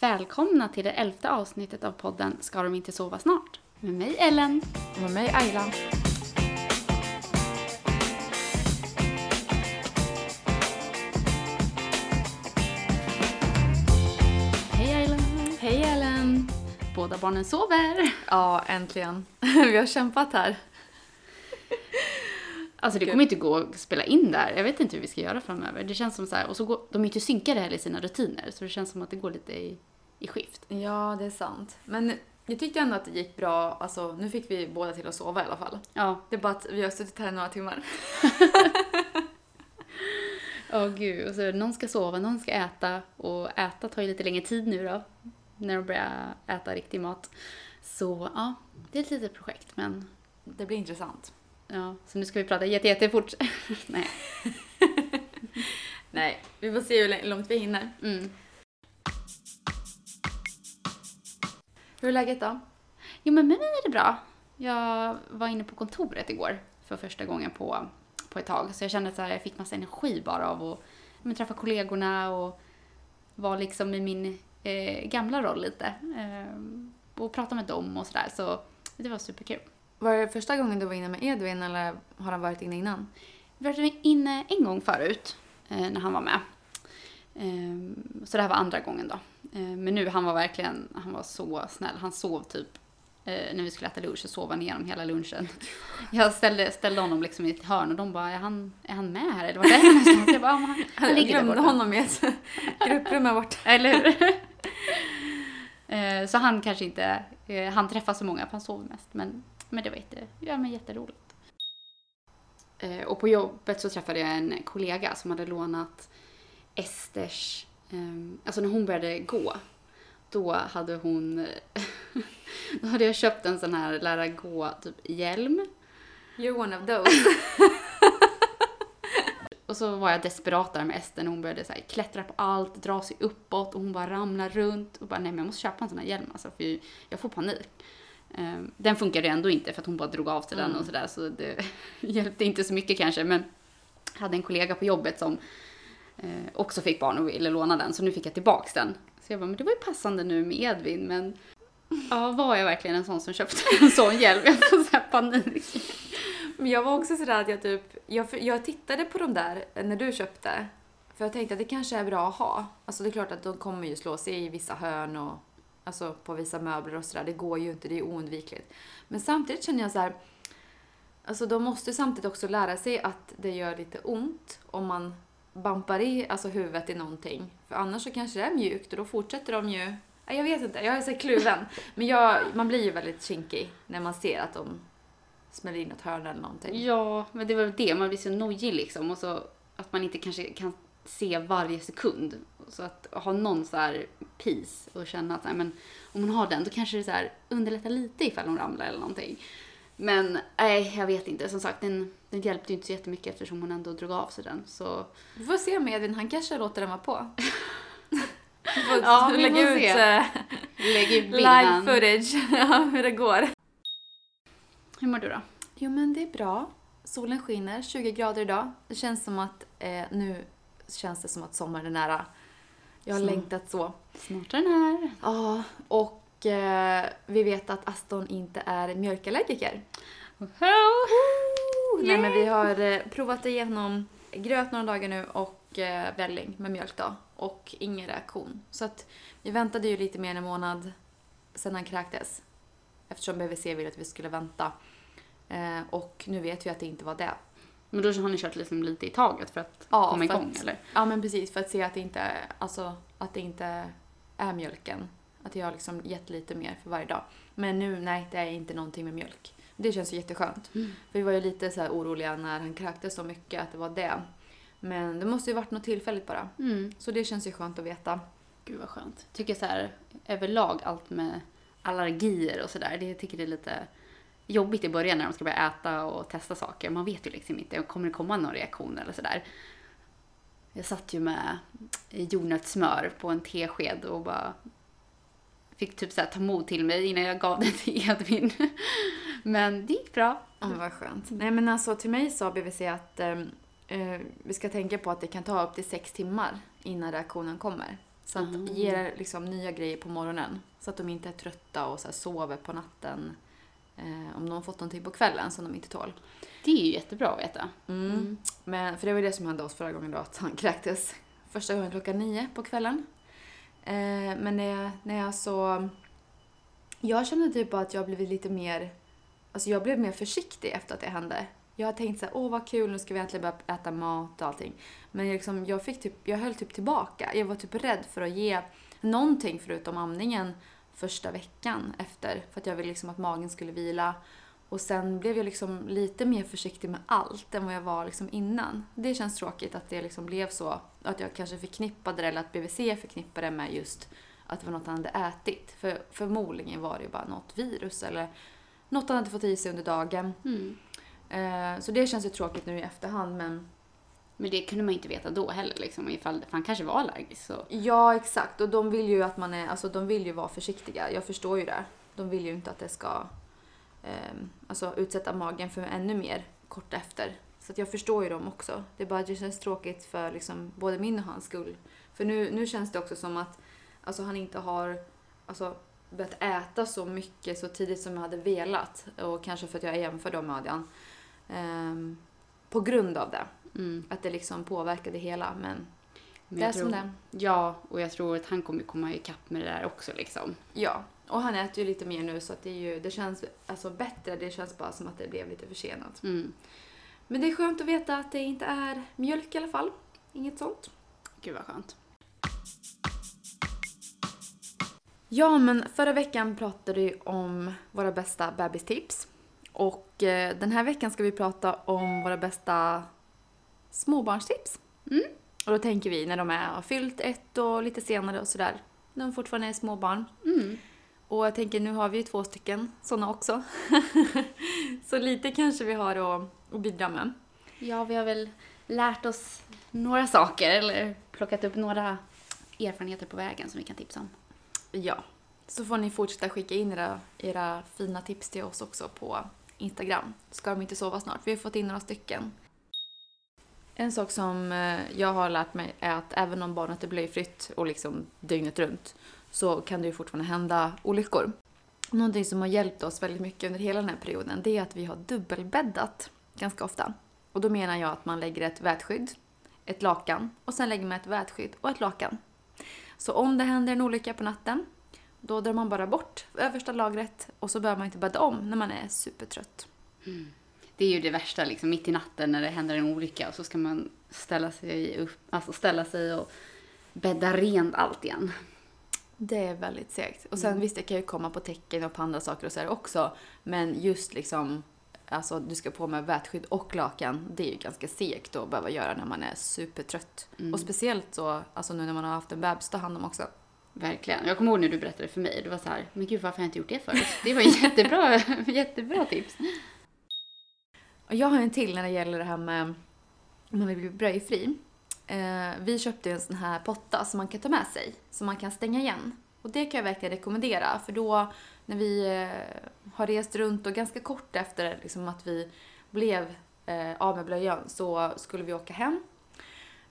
Välkomna till det elfte avsnittet av podden Ska de inte sova snart? Med mig Ellen. Och med mig Ayla. Hej Ellen. Hej Ellen! Båda barnen sover. Ja, äntligen. Vi har kämpat här. Alltså det kommer inte gå att spela in där. Jag vet inte hur vi ska göra framöver. Det känns som så här, och så går, de är inte synkade heller i sina rutiner. Så det känns som att det går lite i, i skift. Ja, det är sant. Men jag tyckte ändå att det gick bra. Alltså, nu fick vi båda till att sova i alla fall. Ja. Det är bara att vi har suttit här i några timmar. Åh gud. Och så någon ska sova, någon ska äta. Och äta tar ju lite längre tid nu då. När de börjar äta riktig mat. Så ja, det är ett litet projekt. Men Det blir intressant. Ja, så nu ska vi prata jätte, jättefort. Nej. Nej, vi får se hur långt vi hinner. Mm. Hur är läget då? Jo men med mig är det bra. Jag var inne på kontoret igår för första gången på, på ett tag. Så jag kände att jag fick massa energi bara av att men, träffa kollegorna och vara liksom i min eh, gamla roll lite. Eh, och prata med dem och sådär. Så det var superkul. Var det första gången du var inne med Edvin eller har han varit inne innan? Vi var inne en gång förut eh, när han var med. Eh, så det här var andra gången då. Eh, men nu han var verkligen, han var så snäll. Han sov typ eh, när vi skulle äta lunch så sov han igenom hela lunchen. Jag ställde, ställde honom liksom i ett hörn och de bara, är han, är han med här eller vart är han någonstans? Jag bara, "Ja, men han, han Jag ligger där glömde honom i ett grupprum här borta. Eller hur? Eh, så han kanske inte, han träffar så många för han sover mest. Men, men det var jätte, ja, men jätteroligt. Eh, och på jobbet så träffade jag en kollega som hade lånat Esters, eh, alltså när hon började gå, då hade hon, då hade jag köpt en sån här lära gå typ hjälm. You're one of those. Och så var jag desperat där med Ester när hon började så här, klättra på allt, dra sig uppåt och hon bara ramlar runt. Och bara, nej men jag måste köpa en sån här hjälm alltså, för jag får panik. Ehm, Den funkade ändå inte för att hon bara drog av sig den Mm. och sådär så det hjälpte inte så mycket kanske. Men jag hade en kollega på jobbet som eh, också fick barn och ville låna den så nu fick jag tillbaks den. Så jag bara, men det var ju passande nu med Edvin men ja, var jag verkligen en sån som köpte en sån hjälm? Jag får så här panik. Men jag var också sådär att jag typ, jag, jag tittade på de där när du köpte. För jag tänkte att det kanske är bra att ha. Alltså det är klart att de kommer ju slå sig i vissa hörn och alltså på vissa möbler och sådär. Det går ju inte, det är oundvikligt. Men samtidigt känner jag så här. Alltså de måste ju samtidigt också lära sig att det gör lite ont om man bampar i alltså huvudet i någonting. För annars så kanske det är mjukt och då fortsätter de ju Jag vet inte, jag är så kluven. Men jag, man blir ju väldigt kinkig när man ser att de smäller in något hörn eller någonting. Ja, men det var väl det. Man blir så nojig liksom. Och så att man inte kanske kan se varje sekund. Så att ha någon så här peace och känna att men, om hon har den då kanske det så här underlättar lite ifall hon ramlar eller någonting. Men nej, jag vet inte. Som sagt, den, den hjälpte ju inte så jättemycket eftersom hon ändå drog av sig den. Så Vi får se med Edvin, han kanske låter den vara på. Vi får Ja, vi lägga får ut se. eh, lägg ut live footage, ja, hur det går. Hur mår du då? Jo men det är bra. Solen skiner, 20 grader idag. Det känns som att eh, nu känns det som att sommaren är nära. Jag har Så. längtat så. Snart är den här. Ja, och eh, vi vet att Aston inte är mjölkallergiker. Nej men vi har eh, provat igenom gröt några dagar nu och eh, välling med mjölk då. Och ingen reaktion. Så att vi väntade ju lite mer än en månad sedan han kräktes. Eftersom BVC ville att vi skulle vänta. Eh, och nu vet vi att det inte var det. Men då har ni kört liksom lite i taget för att Ja, komma igång att- eller? Ja men precis, för att se att det inte, alltså, att det inte är mjölken. Att jag har liksom gett lite mer för varje dag. Men nu, nej, det är inte någonting med mjölk. Det känns ju jätteskönt. Mm. För vi var ju lite så oroliga när han kräktes så mycket att det var det. Men det måste ju varit något tillfälligt bara. Mm. Så det känns ju skönt att veta. Gud vad skönt. Tycker så här överlag allt med allergier och sådär. Det tycker det är lite jobbigt i början när de ska börja äta och testa saker. Man vet ju liksom inte, kommer det komma någon reaktion eller sådär. Jag satt ju med jordnötssmör på en tesked och bara fick typ så här ta mod till mig innan jag gav det till Edvin. Men det gick bra. Ja, men vad skönt. Nej men alltså till mig sa BVC att ehm, eh, vi ska tänka på att det kan ta upp till sex timmar innan reaktionen kommer. Så att Mm. ge liksom nya grejer på morgonen. Så att de inte är trötta och så sover på natten. Eh, om de har fått någonting på kvällen som de inte tål. Det är ju jättebra att veta. Mm. Men, för det var det som hände oss förra gången då, att han kräktes första gången klockan nio på kvällen. Eh, men när jag, när jag så... Jag kände typ att jag blivit lite mer... Alltså jag blev mer försiktig efter att det hände. Jag har tänkt så här, åh vad kul, nu ska vi äntligen börja äta mat och allting. Men jag, liksom, jag, fick typ, jag höll typ tillbaka. Jag var typ rädd för att ge någonting förutom amningen första veckan efter. För att jag ville liksom att magen skulle vila. Och sen blev jag liksom lite mer försiktig med allt än vad jag var liksom innan. Det känns tråkigt att det liksom blev så. Att jag kanske förknippade det, eller att BVC förknippade det med just att det var något han hade ätit. För förmodligen var det ju bara något virus eller något han hade fått i sig under dagen. Mm. Eh, så det känns ju tråkigt nu i efterhand men men det kunde man ju inte veta då heller liksom, ifall han kanske var allergisk. Så. Ja, exakt. Och de vill ju att man är, alltså de vill ju vara försiktiga. Jag förstår ju det. De vill ju inte att det ska ehm, alltså utsätta magen för ännu mer kort efter. Så att jag förstår ju dem också. Det är bara det känns tråkigt för liksom både min och hans skull. För nu, nu känns det också som att alltså, han inte har alltså, börjat äta så mycket så tidigt som jag hade velat. Och kanske för att jag jämför dem med Adrian. Ehm, på grund av det. Mm. Att det liksom påverkade hela. Men Men det är jag som tror, det. Ja, och jag tror att han kommer komma ikapp med det där också liksom. Ja, och han äter ju lite mer nu så att det, är ju, det känns alltså bättre. Det känns bara som att det blev lite försenat. Mm. Men det är skönt att veta att det inte är mjölk i alla fall. Inget sånt. Gud vad skönt. Ja, men förra veckan pratade vi om våra bästa bebistips. Och eh, den här veckan ska vi prata om våra bästa småbarnstips. Mm. Och då tänker vi när de är har fyllt ett och lite senare och sådär. När de fortfarande är småbarn. Mm. Och jag tänker nu har vi ju två stycken sådana också. Så lite kanske vi har att, att bidra med. Ja, vi har väl lärt oss några saker eller plockat upp några erfarenheter på vägen som vi kan tipsa om. Ja. Så får ni fortsätta skicka in era, era fina tips till oss också på Instagram. Ska de inte sova snart? Vi har fått in några stycken. En sak som eh, jag har lärt mig är att även om barnet är blöjfritt och liksom dygnet runt så kan det ju fortfarande hända olyckor. Någonting som har hjälpt oss väldigt mycket under hela den här perioden det är att vi har dubbelbäddat ganska ofta. Och då menar jag att man lägger ett vätskydd, ett lakan och sen lägger man ett vätskydd och ett lakan. Så om det händer en olycka på natten då drar man bara bort översta lagret och så behöver man inte bädda om när man är supertrött. Mm. Det är ju det värsta liksom, mitt i natten när det händer en olycka och så ska man ställa sig upp, alltså ställa sig och bädda rent allt igen. Det är väldigt segt. Och sen visst, det kan ju komma på tecken och på andra saker och så här också. Men just liksom, alltså du ska på med vätskydd och lakan, det är ju ganska segt att behöva göra när man är supertrött. Mm. Och speciellt så, alltså nu när man har haft en bebis att ta hand om också. Verkligen. Jag kommer ihåg när du berättade för mig, det var så här, men gud varför har jag inte gjort det förut? Det var jättebra, jättebra tips. Och jag har en till när det gäller det här med om man vill bli bröjfri. Eh, vi köpte en sån här potta som man kan ta med sig, som man kan stänga igen. Och det kan jag verkligen rekommendera, för då när vi eh, har rest runt och ganska kort efter liksom, att vi blev eh, av med blöjan så skulle vi åka hem.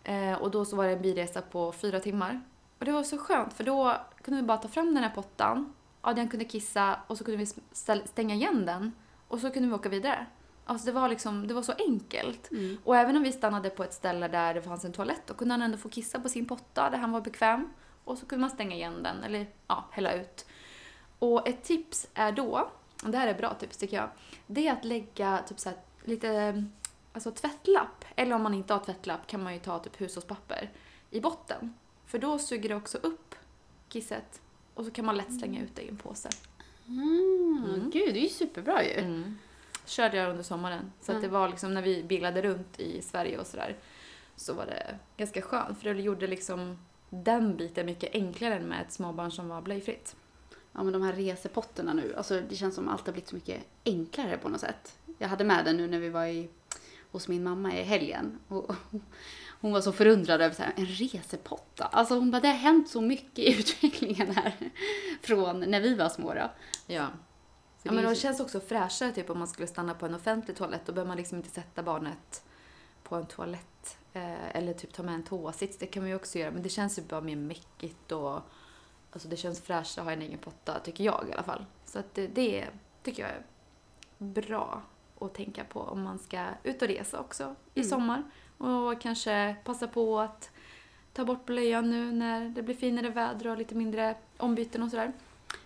Eh, och då så var det en bilresa på fyra timmar. Och det var så skönt, för då kunde vi bara ta fram den här pottan, Adrian kunde kissa och så kunde vi stänga igen den och så kunde vi åka vidare. Alltså det var liksom, det var så enkelt. Mm. Och även om vi stannade på ett ställe där det fanns en toalett, då kunde han ändå få kissa på sin potta där han var bekväm. Och så kunde man stänga igen den, eller ja, hälla ut. Och ett tips är då, och det här är ett bra tips tycker jag, det är att lägga typ så här, lite alltså tvättlapp, eller om man inte har tvättlapp kan man ju ta typ hushållspapper i botten. För då suger det också upp kisset och så kan man lätt slänga ut det i en påse. Mm. Mm. Gud, det är ju superbra ju. Mm. Körde jag under sommaren. Så att Mm. det var liksom när vi bilade runt i Sverige och sådär. Så var det ganska skönt för det gjorde liksom den biten mycket enklare än med ett småbarn som var blöjfritt. Ja men de här resepotterna nu, alltså det känns som allt har blivit så mycket enklare på något sätt. Jag hade med den nu när vi var i, hos min mamma i helgen. Och hon var så förundrad över så här, en resepotta. Alltså hon bara, det har hänt så mycket i utvecklingen här. Från när vi var små då. Ja. Ja men det så- känns också fräschare typ om man skulle stanna på en offentlig toalett. Då behöver man liksom inte sätta barnet på en toalett Eh, eller typ ta med en toasits, det kan man ju också göra. Men det känns ju bara mer mäckigt och alltså det känns fräscht att ha en egen potta, tycker jag i alla fall. Så att det, det tycker jag är bra att tänka på om man ska ut och resa också i Mm. sommar. Och kanske passa på att ta bort blöjan nu när det blir finare väder och lite mindre ombyten och sådär.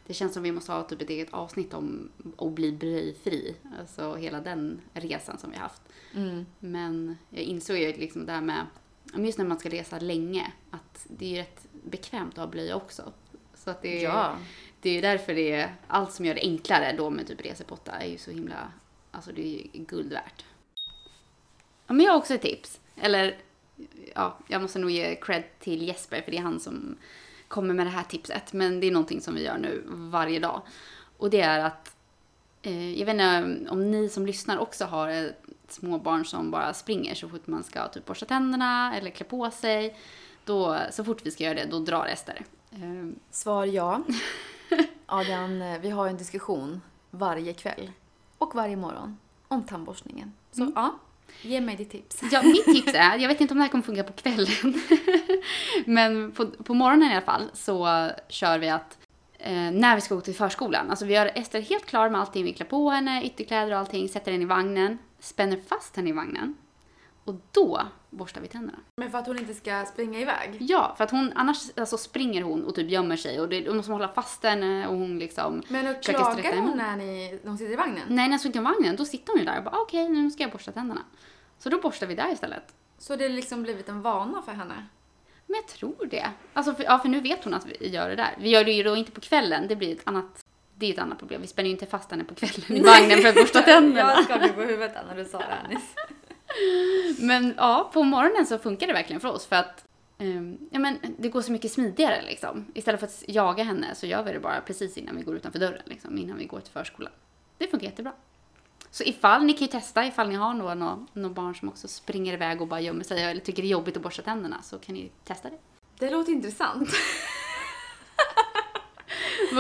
Det känns som vi måste ha typ ett eget avsnitt om att bli blöjfri. Alltså hela den resan som vi har haft. Mm. Men jag insåg ju liksom det här med, just när man ska resa länge, att det är ju rätt bekvämt att ha blöja också. Så att det är, Ja. det är ju därför det är, allt som gör det enklare då med typ resepotta är ju så himla, alltså det är ju guld värt. Ja, men jag har också ett tips. Eller, ja, jag måste nog ge cred till Jesper för det är han som kommer med det här tipset. Men det är någonting som vi gör nu varje dag. Och det är att, eh, jag vet inte om ni som lyssnar också har ett små barn som bara springer så fort man ska typ borsta tänderna eller klä på sig. Då, så fort vi ska göra det, då drar Ester. Eh, Svar ja. Adrian, eh, vi har en diskussion varje kväll och varje morgon om tandborstningen. Så Mm. ja, ge mig ditt tips. Ja, mitt tips är, jag vet inte om det här kommer funka på kvällen, men på, på morgonen i alla fall så kör vi att eh, när vi ska gå till förskolan, alltså vi gör Ester helt klar med allting, vi klär på henne, ytterkläder och allting, sätter henne i vagnen, spänner fast henne i vagnen och då borstar vi tänderna. Men för att hon inte ska springa iväg? Ja, för att hon, annars alltså, springer hon och typ gömmer sig och det, då måste hålla fast henne och hon liksom Men och klagar hon när, ni, när hon sitter i vagnen? Nej, när jag sitter i vagnen då sitter hon ju där och bara okej, nu ska jag borsta tänderna. Så då borstar vi där istället. Så det har liksom blivit en vana för henne? Men jag tror det. Alltså för, ja, för nu vet hon att vi gör det där. Vi gör det ju då inte på kvällen, det blir ett annat, det är ett annat problem. Vi spänner ju inte fast henne på kvällen i vagnen för att borsta tänderna. Jag skakade på huvudet när du sa det nyss. Men ja, på morgonen så funkar det verkligen för oss för att ehm, ja, men det går så mycket smidigare liksom. Istället för att jaga henne så gör vi det bara precis innan vi går utanför dörren, liksom, innan vi går till förskolan. Det funkar jättebra. Så ifall, ni kan ju testa ifall ni har några, några, några barn som också springer iväg och bara gömmer sig eller tycker det är jobbigt att borsta tänderna så kan ni testa det. Det låter intressant.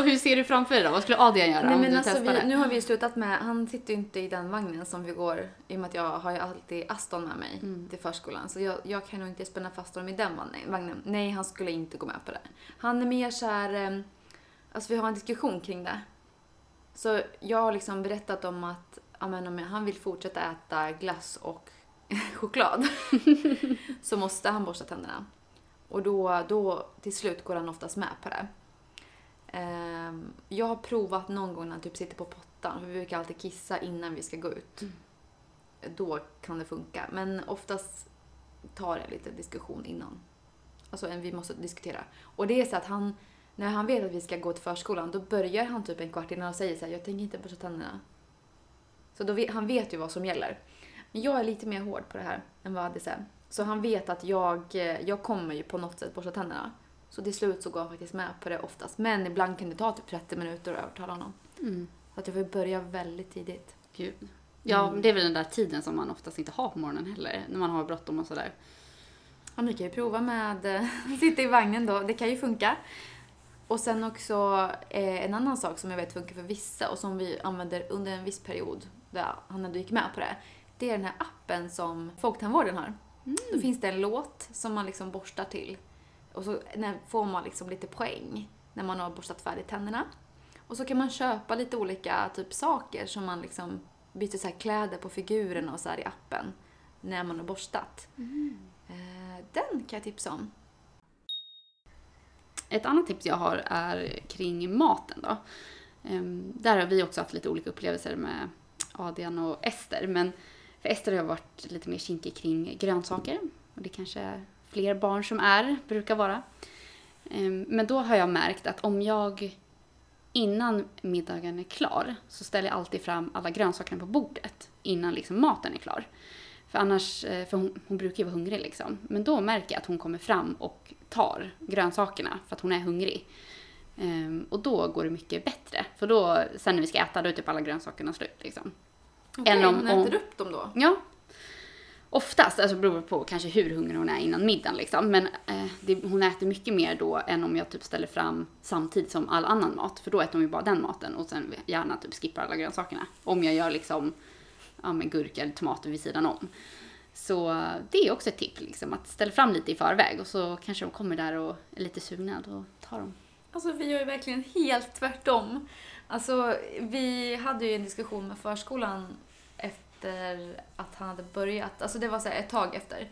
Hur ser du framför dig då? Vad skulle Adrian göra Nej, om men du alltså, testar vi, nu har vi slutat med, han sitter ju inte i den vagnen som vi går, i och med att jag har ju alltid Aston med mig Mm. till förskolan. Så jag, jag kan nog inte spänna fast honom i den vagnen-. Nej, han skulle inte gå med på det. Han är mer så här, em, alltså vi har en diskussion kring det. Så jag har liksom berättat om att ja, men om han vill fortsätta äta glass och choklad så måste han borsta tänderna. Och då, då till slut går han oftast med på det. Ehm, jag har provat någon gång när han typ sitter på pottan, för vi brukar alltid kissa innan vi ska gå ut. Mm. Då kan det funka. Men oftast tar jag lite diskussion innan. Alltså vi måste diskutera. Och det är så att han, när han vet att vi ska gå till förskolan, då börjar han typ en kvart innan och säger så här, jag tänker inte borsta tänderna. Så då vet, han vet ju vad som gäller. Men jag är lite mer hård på det här än vad Addis är. Så han vet att jag, eh, jag kommer ju på något sätt borsta tänderna. Så till slut så går han faktiskt med på det oftast. Men ibland kan det ta typ 30 minuter att övertala honom. Mm. Så att jag får börja väldigt tidigt. Gud. Ja, Mm. det är väl den där tiden som man oftast inte har på morgonen heller, när man har bråttom och sådär. Ja, ni kan ju prova med eh, sitta i vagnen då. Det kan ju funka. Och sen också eh, en annan sak som jag vet funkar för vissa och som vi använder under en viss period, där han ändå gick med på det. Det är den här appen som Folktandvården har. Då finns det en låt som man liksom borstar till. Och så när, får man liksom lite poäng när man har borstat färdigt tänderna. Och så kan man köpa lite olika typ saker som man liksom byter så här kläder på figurerna och så här i appen när man har borstat. Eh, den kan jag tipsa om. Ett annat tips jag har är kring maten då. Ehm, Där har vi också haft lite olika upplevelser med Adrian och Ester. Men för Ester har jag varit lite mer kinkig kring grönsaker. Och det kanske fler barn som är, brukar vara. Ehm, Men då har jag märkt att om jag innan middagen är klar så ställer jag alltid fram alla grönsakerna på bordet innan liksom maten är klar. För annars, eh, för hon, hon brukar ju vara hungrig liksom. Men då märker jag att hon kommer fram och tar grönsakerna för att hon är hungrig. Ehm, och då går det mycket bättre. För då, sen när vi ska äta, då är typ alla grönsakerna slut liksom. Okej, om- hon om- äter upp dem då? Ja. Oftast, alltså beror på kanske hur hungrig hon är innan middagen liksom. Men eh, det, hon äter mycket mer då än om jag typ ställer fram samtidigt som all annan mat. För då äter hon ju bara den maten och sen gärna typ skippar alla grönsakerna. Om jag gör liksom, ja men gurka eller tomater vid sidan om. Så eh, det är också ett tips, liksom, att ställa fram lite i förväg och så kanske de kommer där och är lite sugna, då tar de. Alltså vi gör ju verkligen helt tvärtom. Alltså vi hade ju en diskussion med förskolan efter att han hade börjat, alltså det var så ett tag efter.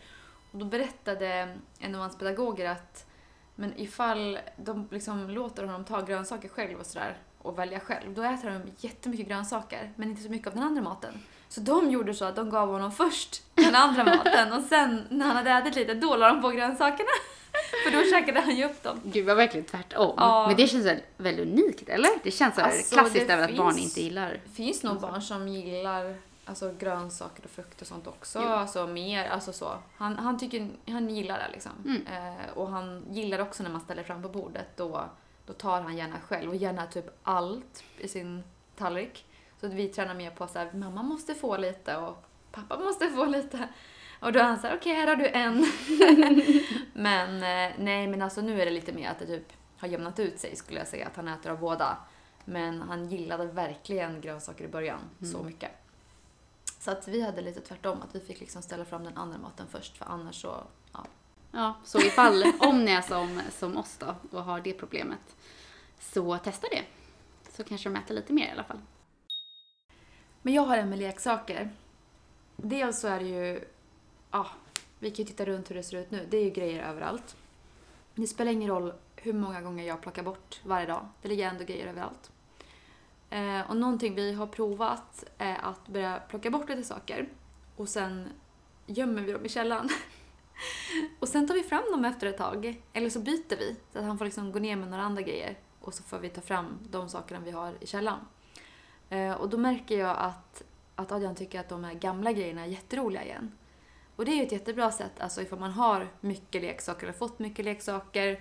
Och då berättade en av hans pedagoger att men ifall de liksom låter honom ta grönsaker själv och sådär och välja själv, då äter de jättemycket grönsaker men inte så mycket av den andra maten. Så de gjorde så att de gav honom först den andra maten och sen när han hade ätit lite, då la de på grönsakerna. För då käkade han ju upp dem. Gud, var verkligen tvärtom. Ja. Men det känns väl väldigt unikt, eller? Det känns så Alltså, klassiskt även att barn inte gillar. Det finns nog barn som gillar alltså, grönsaker och frukt och sånt också. Jo. Alltså mer, alltså så. Han, han, tycker, han gillar det liksom. Mm. Eh, och han gillar också när man ställer fram på bordet. Då, då tar han gärna själv och gärna typ allt i sin tallrik. Så att vi tränar mer på så här, mamma måste få lite och pappa måste få lite. Och då är han så här, okej här har du en. men eh, nej men alltså nu är det lite mer att det typ har jämnat ut sig skulle jag säga. Att han äter av båda. Men han gillade verkligen grönsaker i början så Mm. mycket. Så att vi hade lite tvärtom, att vi fick liksom ställa fram den andra maten först för annars så, ja. Ja, så ifall, om ni är som, som oss då och har det problemet, så testa det. Så kanske de äter lite mer i alla fall. Men jag har en med leksaker. Dels så är det ju, ja, vi kan ju titta runt hur det ser ut nu. Det är ju grejer överallt. Det spelar ingen roll hur många gånger jag plockar bort varje dag. Det ligger ändå grejer överallt. Eh, och någonting vi har provat är att börja plocka bort lite saker och sen gömmer vi dem i källaren. och sen tar vi fram dem efter ett tag. Eller så byter vi, så att han får liksom gå ner med några andra grejer och så får vi ta fram de sakerna vi har i källaren. Eh, och då märker jag att, att Adrian tycker att de här gamla grejerna är jätteroliga igen. Och det är ju ett jättebra sätt, alltså ifall man har mycket leksaker eller fått mycket leksaker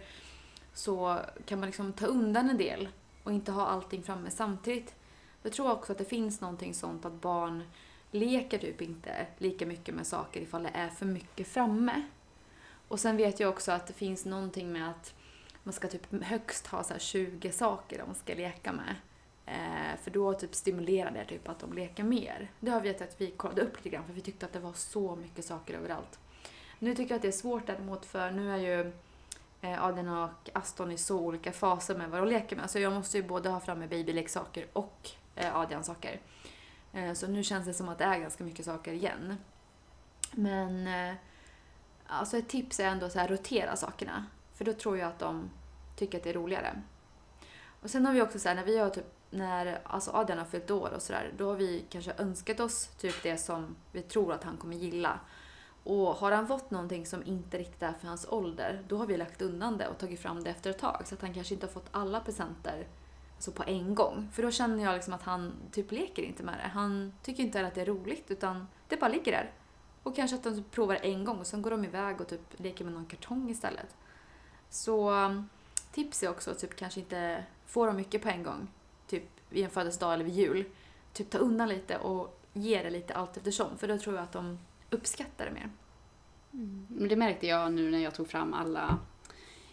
så kan man liksom ta undan en del och inte ha allting framme samtidigt. Jag tror också att det finns någonting sånt att barn leker typ inte lika mycket med saker ifall det är för mycket framme. Och sen vet jag också att det finns någonting med att man ska typ högst ha så här 20 saker de ska leka med. Eh, för då typ stimulerar det typ att de leker mer. Det har vi att vi kollade upp lite grann för vi tyckte att det var så mycket saker överallt. Nu tycker jag att det är svårt däremot för nu är ju Eh, Adrian och Aston i så olika faser med vad de leker med. Så jag måste ju både ha framme babyleksaker och eh, Adrians saker. Eh, så nu känns det som att det är ganska mycket saker igen. Men eh, alltså ett tips är ändå att rotera sakerna. För då tror jag att de tycker att det är roligare. Och sen har vi också så här, när vi har typ, när alltså Adrian har fyllt år och sådär, då har vi kanske önskat oss typ det som vi tror att han kommer gilla. Och har han fått någonting som inte riktigt är för hans ålder, då har vi lagt undan det och tagit fram det efter ett tag. Så att han kanske inte har fått alla presenter alltså på en gång. För då känner jag liksom att han typ leker inte med det. Han tycker inte att det är roligt utan det bara ligger där. Och kanske att de provar en gång och sen går de iväg och typ leker med någon kartong istället. Så um, tips är också att typ kanske inte få dem mycket på en gång. Typ vid en födelsedag eller vid jul. Typ ta undan lite och ge det lite allt eftersom. För då tror jag att de uppskattar det mer. Men det märkte jag nu när jag tog fram alla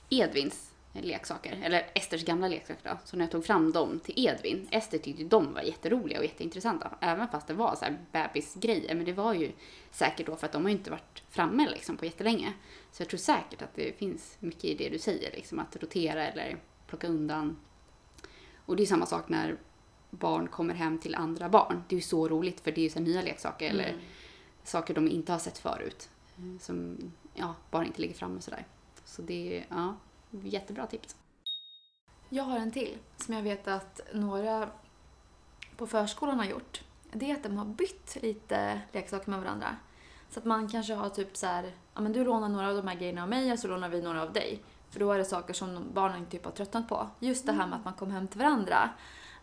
Edvins leksaker, eller Esters gamla leksaker då. Så när jag tog fram dem till Edvin, Ester tyckte de var jätteroliga och jätteintressanta. Även fast det var så här bebisgrejer, men det var ju säkert då för att de har ju inte varit framme liksom på jättelänge. Så jag tror säkert att det finns mycket i det du säger, liksom att rotera eller plocka undan. Och det är samma sak när barn kommer hem till andra barn. Det är ju så roligt för det är ju så nya leksaker eller saker de inte har sett förut. eh, Som ja, bara inte ligger framme sådär. Så det är ja, jättebra tips. Jag har en till som jag vet att några på förskolan har gjort. Det är att de har bytt lite leksaker med varandra. Så att man kanske har typ så här, ja men du lånar några av de här grejerna av mig och så lånar vi några av dig. För då är det saker som barnen typ har tröttnat på. Just det här med att man kommer hem till varandra.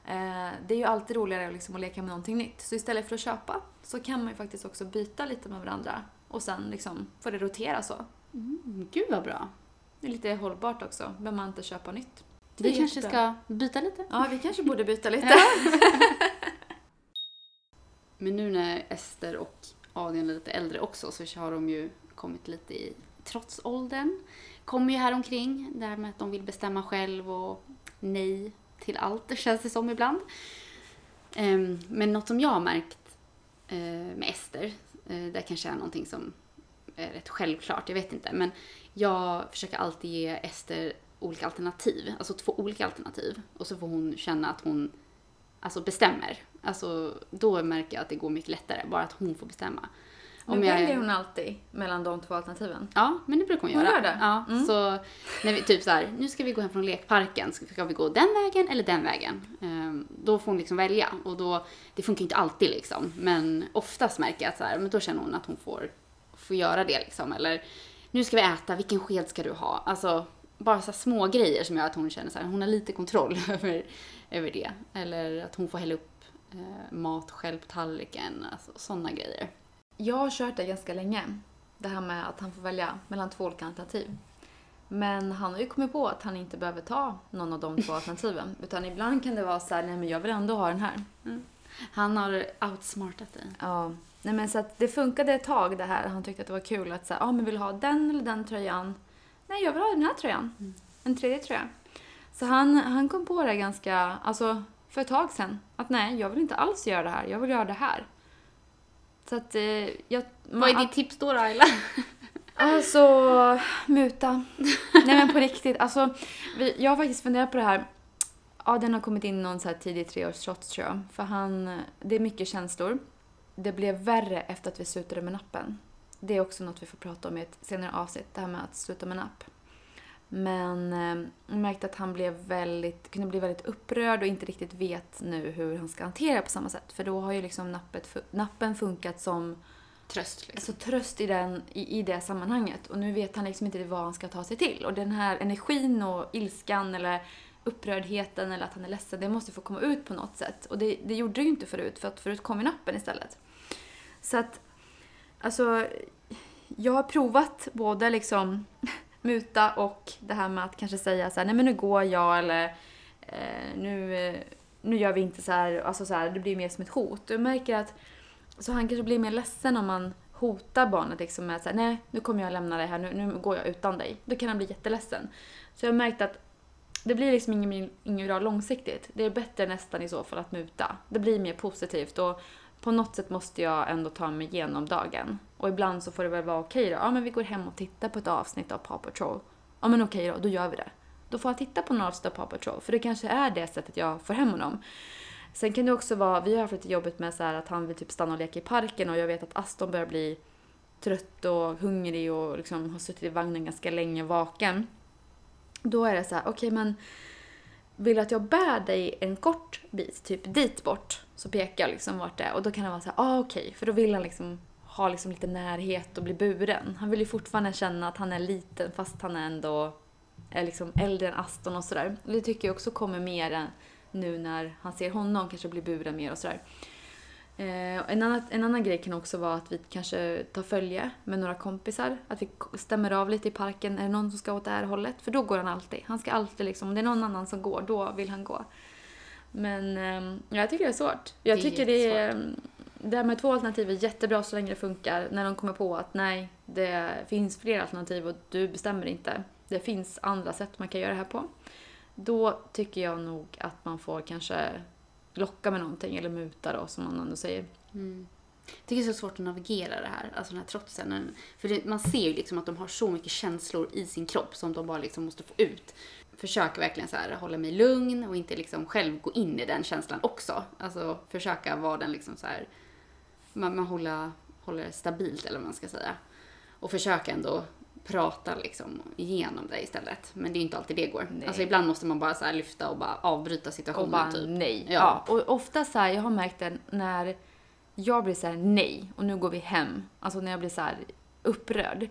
Eh, det är ju alltid roligare liksom att leka med någonting nytt. Så istället för att köpa så kan man ju faktiskt också byta lite med varandra. Och sen liksom får det rotera så. Mm, gud vad bra. Det är lite hållbart också. Behöver man inte köpa nytt. Vi kanske ska byta lite. Ja, vi kanske borde byta lite. Men nu när Ester och Adrian är lite äldre också så har de ju kommit lite i trotsåldern. Kommer ju här omkring det här med att de vill bestämma själv och nej till allt, känns det som ibland. Ehm, men något som jag har märkt eh, med Ester, eh, det kanske är någonting som är rätt självklart, jag vet inte. Men jag försöker alltid ge Ester olika alternativ, alltså två olika alternativ. Och så får hon känna att hon alltså bestämmer. Alltså då märker jag att det går mycket lättare, bara att hon får bestämma. Men väljer hon alltid mellan de två alternativen? Ja, men det brukar hon, Hon göra. gör det? Ja, Mm. så när vi typ så här, nu ska vi gå hem från lekparken, ska vi gå den vägen eller den vägen? Ehm, då får hon liksom välja och då, det funkar inte alltid liksom, men oftast märker jag att så här, men då känner hon att hon får, får göra det liksom. Eller nu ska vi äta, vilken sked ska du ha? Alltså bara så små grejer som gör att hon känner så här, hon har lite kontroll över, över det. Eller att hon får hälla upp eh, mat själv på tallriken, alltså sådana grejer. Jag har kört det ganska länge. Det här med att han får välja mellan två olika alternativ. Men han har ju kommit på att han inte behöver ta någon av de två alternativen. Utan ibland kan det vara så här, nej men jag vill ändå ha den här. Han har outsmartat dig. Ja. Nej men så att det funkade ett tag det här. Han tyckte att det var kul att säga, ja ah, men vill du ha den eller den tröjan? Nej, jag vill ha den här tröjan. En tredje tröja. Så han, han kom på det ganska, alltså för ett tag sedan. Att nej, jag vill inte alls göra det här. Jag vill göra det här. Så att eh, jag... Vad är ditt tips då, Ayla? Alltså, muta. Nej men på riktigt. Alltså, vi, jag har faktiskt funderat på det här. Ja, den har kommit in någon så här tidig treårstrots tror jag. För han, det är mycket känslor. Det blev värre efter att vi slutade med nappen. Det är också något vi får prata om i ett senare avsnitt, det här med att sluta med napp. Men eh, jag märkte att han blev väldigt, kunde bli väldigt upprörd och inte riktigt vet nu hur han ska hantera det på samma sätt. För då har ju liksom nappet, nappen funkat som Tröst liksom. alltså, tröst i, den, i, i det sammanhanget. Och nu vet han liksom inte vad han ska ta sig till. Och den här energin och ilskan eller upprördheten eller att han är ledsen, det måste få komma ut på något sätt. Och det, det gjorde det ju inte förut, för att förut kom ju nappen istället. Så att, alltså, jag har provat både liksom muta och det här med att kanske säga så här, nej men nu går jag eller eh, nu, eh, nu gör vi inte så här, alltså så här, det blir mer som ett hot. Du märker att så han kanske blir mer ledsen om man hotar barnet liksom med att säga nej nu kommer jag lämna dig här, nu, nu går jag utan dig. Då kan han bli jätteledsen. Så jag har märkt att det blir liksom inget, inget bra långsiktigt. Det är bättre nästan i så fall att muta. Det blir mer positivt och på något sätt måste jag ändå ta mig igenom dagen. Och ibland så får det väl vara okej då. Ja men vi går hem och tittar på ett avsnitt av Paw Patrol. Ja men okej då, då gör vi det. Då får jag titta på några avsnitt av Paw Patrol. För det kanske är det sättet jag får hem honom. Sen kan det också vara, vi har haft lite jobbigt med så här att han vill typ stanna och leka i parken och jag vet att Aston börjar bli trött och hungrig och liksom har suttit i vagnen ganska länge vaken. Då är det så här, okej men vill du att jag bär dig en kort bit, typ dit bort, så pekar jag liksom vart det är och då kan han vara såhär, ah okej, för då vill han liksom ha liksom lite närhet och bli buren. Han vill ju fortfarande känna att han är liten fast han är ändå är liksom äldre än Aston och sådär. Det tycker jag också kommer mer nu när han ser honom kanske bli buren mer och sådär. Eh, en, annan, en annan grej kan också vara att vi kanske tar följe med några kompisar. Att vi stämmer av lite i parken. Är det någon som ska åt det här hållet? För då går han alltid. Han ska alltid liksom, om det är någon annan som går, då vill han gå. Men eh, jag tycker det är svårt. Jag Det tycker det är... Det här med två alternativ är jättebra så länge det funkar. När de kommer på att nej, det finns fler alternativ och du bestämmer inte. Det finns andra sätt man kan göra det här på. Då tycker jag nog att man får kanske locka med någonting eller muta då som man ändå säger. Mm. Jag tycker det är så svårt att navigera det här, alltså den här trotsen. För det, man ser ju liksom att de har så mycket känslor i sin kropp som de bara liksom måste få ut. Försöker verkligen så här hålla mig lugn och inte liksom själv gå in i den känslan också. Alltså försöka vara den liksom så här, man, man håller, håller stabilt eller vad man ska säga. Och försöka ändå prata liksom igenom det istället. Men det är ju inte alltid det går. Nej. Alltså ibland måste man bara så lyfta och bara avbryta situationen Och bara typ. nej. Ja. Ja. Och ofta så här, jag har märkt det när jag blir så här nej och nu går vi hem. Alltså när jag blir så här upprörd.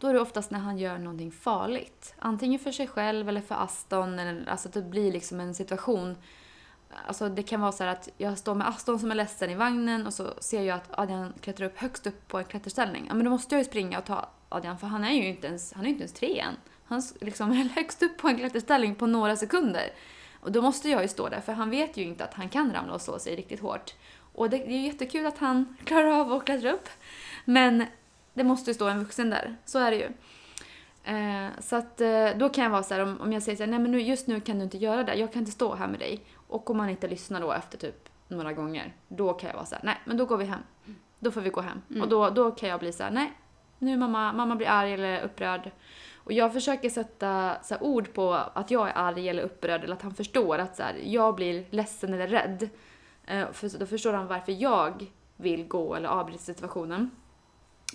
Då är det oftast när han gör någonting farligt. Antingen för sig själv eller för Aston. Eller, alltså att det blir liksom en situation. Alltså det kan vara så här att jag står med Aston som är ledsen i vagnen och så ser jag att Adrian klättrar upp högst upp på en klätterställning. Ja men då måste jag ju springa och ta Adrian för han är ju inte ens, han är inte ens tre än. Han liksom är högst upp på en klätterställning på några sekunder. Och då måste jag ju stå där för han vet ju inte att han kan ramla och slå sig riktigt hårt. Och det, det är jättekul att han klarar av att klättra upp. Men det måste ju stå en vuxen där, så är det ju. Eh, så att eh, då kan jag vara så här, om, om jag säger så här, nej men nu, just nu kan du inte göra det, jag kan inte stå här med dig. Och om man inte lyssnar då efter typ några gånger, då kan jag vara så här, nej men då går vi hem. då får vi gå hem. Mm. Och då, då kan jag bli så här, nej, nu mamma, mamma blir arg eller upprörd. Och jag försöker sätta så ord på att jag är arg eller upprörd eller att han förstår att så jag blir ledsen eller rädd. Eh, för då förstår han varför jag vill gå eller avbryta situationen.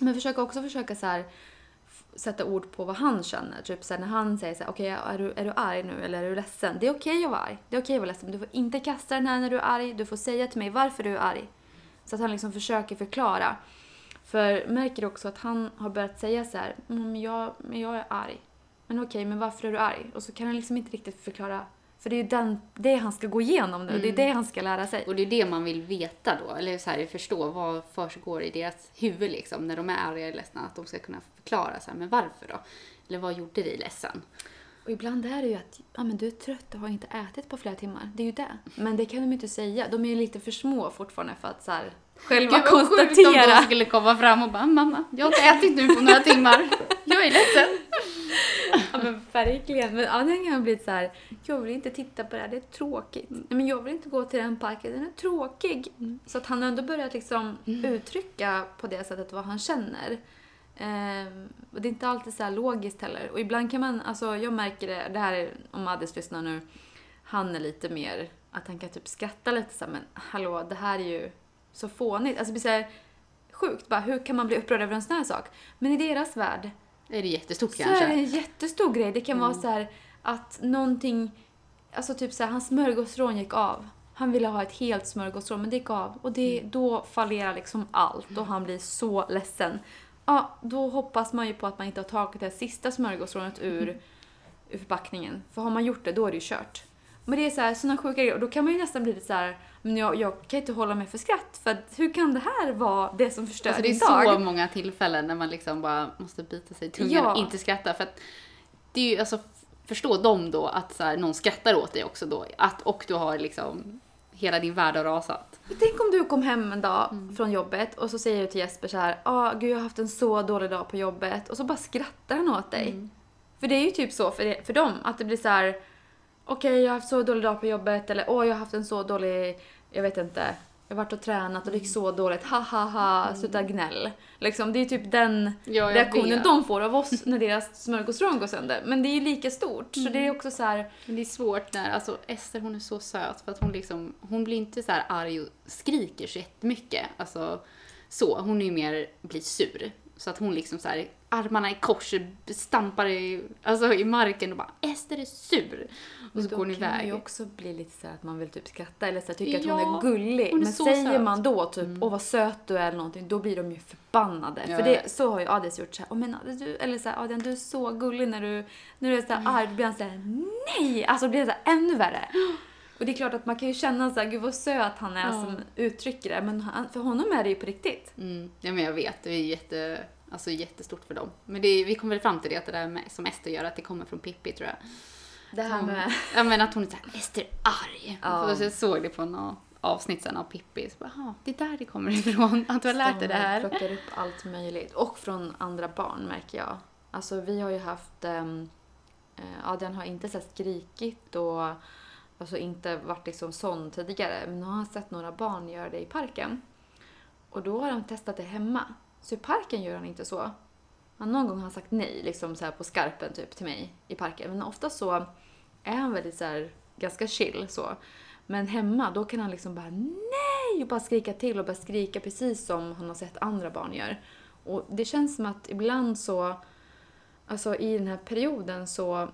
Men försöka också försöka så här, sätta ord på vad han känner. Typ så här, när han säger så här, okej är, du, är du arg nu eller är du ledsen? Det är okej att vara arg. Det är okej att vara ledsen. Men du får inte kasta den här när du är arg. Du får säga till mig varför du är arg. Så att han liksom försöker förklara. För märker också att han har börjat säga så här, mm, men jag, men jag är arg. Men okej, men varför är du arg? Och så kan han liksom inte riktigt förklara. För det är ju den, det han ska gå igenom nu. Det är det han ska lära sig. Och det är det man vill veta då, eller så här, förstå vad försiggår i deras huvud liksom, när de är arga eller ledsna. Att de ska kunna förklara så här, men varför då? Eller vad gjorde dig ledsen? Och ibland är det ju att ja, men du är trött och har inte ätit på flera timmar. Det är ju det. Men det kan de ju inte säga. De är ju lite för små fortfarande för att så här, själva Gud, konstatera. de skulle komma fram och bara mamma, jag har inte ätit nu på några timmar. Jag är ledsen. Ja men verkligen. Men antingen kan jag bli så här, jag vill inte titta på det här, det är tråkigt. Nej, men jag vill inte gå till den parken, den är tråkig. Så att han har ändå börjat liksom uttrycka på det sättet vad han känner. Ehm, och det är inte alltid så här logiskt heller. Och ibland kan man, alltså jag märker det, det här är, om Addis lyssnar nu, han är lite mer, att han kan typ skratta lite så här, men hallå, det här är ju så fånigt. Alltså det blir så här sjukt, bara hur kan man bli upprörd över en sån här sak? Men i deras värld Är det jättestort så kanske? är det en jättestor grej. Det kan vara Mm. så här att någonting, alltså typ så här, hans smörgåsrån gick av. Han ville ha ett helt smörgåsrån men det gick av och det, Mm. då fallerar liksom allt och han blir så ledsen. Ja, då hoppas man ju på att man inte har tagit det sista smörgåsrånet ur, Mm. ur förpackningen. För har man gjort det, då är det ju kört. Men det är så här, såna sjuka grejer och då kan man ju nästan bli lite så här, men jag, jag kan inte hålla mig för skratt för att hur kan det här vara det som förstör Alltså det är dag? så många tillfällen när man liksom bara måste bita sig i tungan Ja. och inte skratta. För att det är ju, alltså förstå dem då att så här, någon skrattar åt dig också då. Att, och du har liksom, hela din värld har rasat. Tänk om du kom hem en dag Mm. från jobbet och så säger du till Jesper så här, ah, gud jag har haft en så dålig dag på jobbet och så bara skrattar han åt dig. Mm. För det är ju typ så för, för dem, att det blir så här, okej jag har haft så dålig dag på jobbet eller åh jag har haft en så dålig, jag vet inte, jag har varit och tränat och det gick så dåligt, ha ha ha, sluta gnäll. Liksom, det är typ den Mm. Ja, reaktionen vet. de får av oss när deras smörgåsrån går sönder. Men det är ju lika stort, så det Mm. är också så här, Men det är svårt när, alltså Ester hon är så söt för att hon liksom, hon blir inte så här arg och skriker så jättemycket. Alltså så, hon är ju mer, blir sur. Så att hon liksom så här, armarna i kors, stampar i, alltså i marken och bara Ester är sur. Och så då går hon kan man ju iväg. också bli lite så att man vill typ skratta eller så tycka att Ja, hon är gullig. hon är men så säger söt. Mm. man då typ åh vad söt du är eller någonting, då blir de ju förbannade. Ja, För det, så har ju Adis gjort så här, åh men Adis, du, eller så här, Adrian du är så gullig när du, när du är så Mm. arg, då blir han så här, nej! Alltså då blir det så här ännu värre. Och det är klart att man kan ju känna så här, gud vad söt han är Ja. som uttrycker det, men han, för honom är det ju på riktigt. Mm, ja men jag vet, det är jätte, alltså jättestort för dem. Men det, vi kommer väl fram till det, att det där med, som Ester gör, att det kommer från Pippi tror jag. Det här med... Ja men att hon är såhär, Ester arg. Ja. Så jag såg det på något avsnitt sen av Pippi. Så bara, "Aha, det är där det kommer ifrån, att du har lärt dig det De här. plockar upp allt möjligt. Och från andra barn märker jag. Alltså vi har ju haft... Um, Adrian har inte så här skrikit och alltså inte varit liksom sån tidigare. Men nu har han sett några barn göra det i parken. Och då har han testat det hemma. Så i parken gör han inte så. Han, någon gång har han sagt nej, liksom så här på skarpen typ till mig i parken. Men ofta så är han väldigt så här, ganska chill så. Men hemma, då kan han liksom bara nej och bara skrika till och bara skrika precis som han har sett andra barn gör. Och det känns som att ibland så, alltså i den här perioden så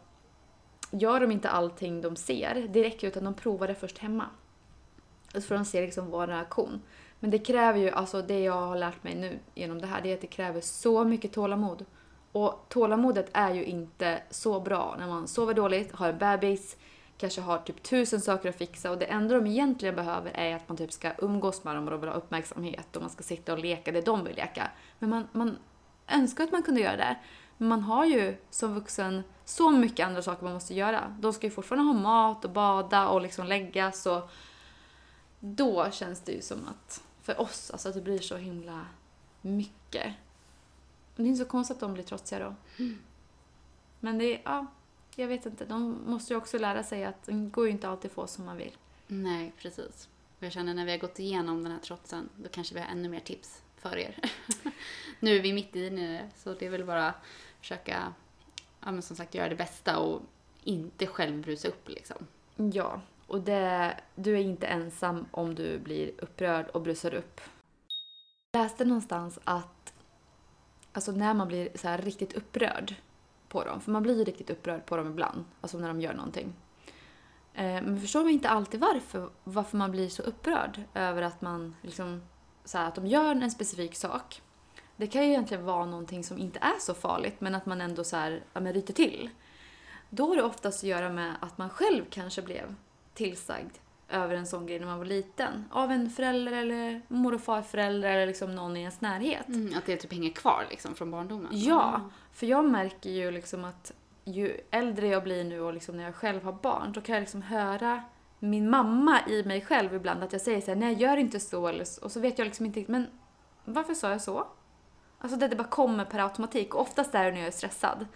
gör de inte allting de ser direkt utan de provar det först hemma. Så får de se liksom vår reaktion. Men det kräver ju, alltså det jag har lärt mig nu genom det här, det är att det kräver så mycket tålamod. Och tålamodet är ju inte så bra när man sover dåligt, har en bebis, kanske har typ tusen saker att fixa och det enda de egentligen behöver är att man typ ska umgås med dem och de vill ha uppmärksamhet och man ska sitta och leka det de vill leka. Men man, man önskar att man kunde göra det. Men man har ju som vuxen så mycket andra saker man måste göra. De ska ju fortfarande ha mat och bada och liksom läggas och då känns det ju som att för oss, alltså att det blir så himla mycket. Men det är inte så konstigt att de blir trotsiga då. Men det är, ja, jag vet inte. De måste ju också lära sig att det går ju inte alltid få som man vill. Nej, precis. Och jag känner när vi har gått igenom den här trotsen, då kanske vi har ännu mer tips för er. nu är vi mitt i det, så det är väl bara att försöka, ja men som sagt, göra det bästa och inte själv brusa upp liksom. Ja, och det, du är inte ensam om du blir upprörd och brusar upp. Jag läste någonstans att alltså när man blir så här riktigt upprörd på dem, för man blir ju riktigt upprörd på dem ibland, alltså när de gör någonting. Eh, men förstår man inte alltid varför, varför man blir så upprörd över att man liksom, så här, att de gör en specifik sak. Det kan ju egentligen vara någonting som inte är så farligt men att man ändå så här, ja, men ryter till. Då har det oftast att göra med att man själv kanske blev tillsagd över en sån grej när man var liten. Av en förälder eller mor och farförälder eller liksom någon i ens närhet. Mm, att det typ hänger kvar liksom från barndomen. Ja, för jag märker ju liksom att ju äldre jag blir nu och liksom när jag själv har barn, då kan jag liksom höra min mamma i mig själv ibland att jag säger så här, nej gör inte så eller så. Och så vet jag liksom inte men varför sa jag så? Alltså det, det bara kommer per automatik och oftast är det när jag är stressad.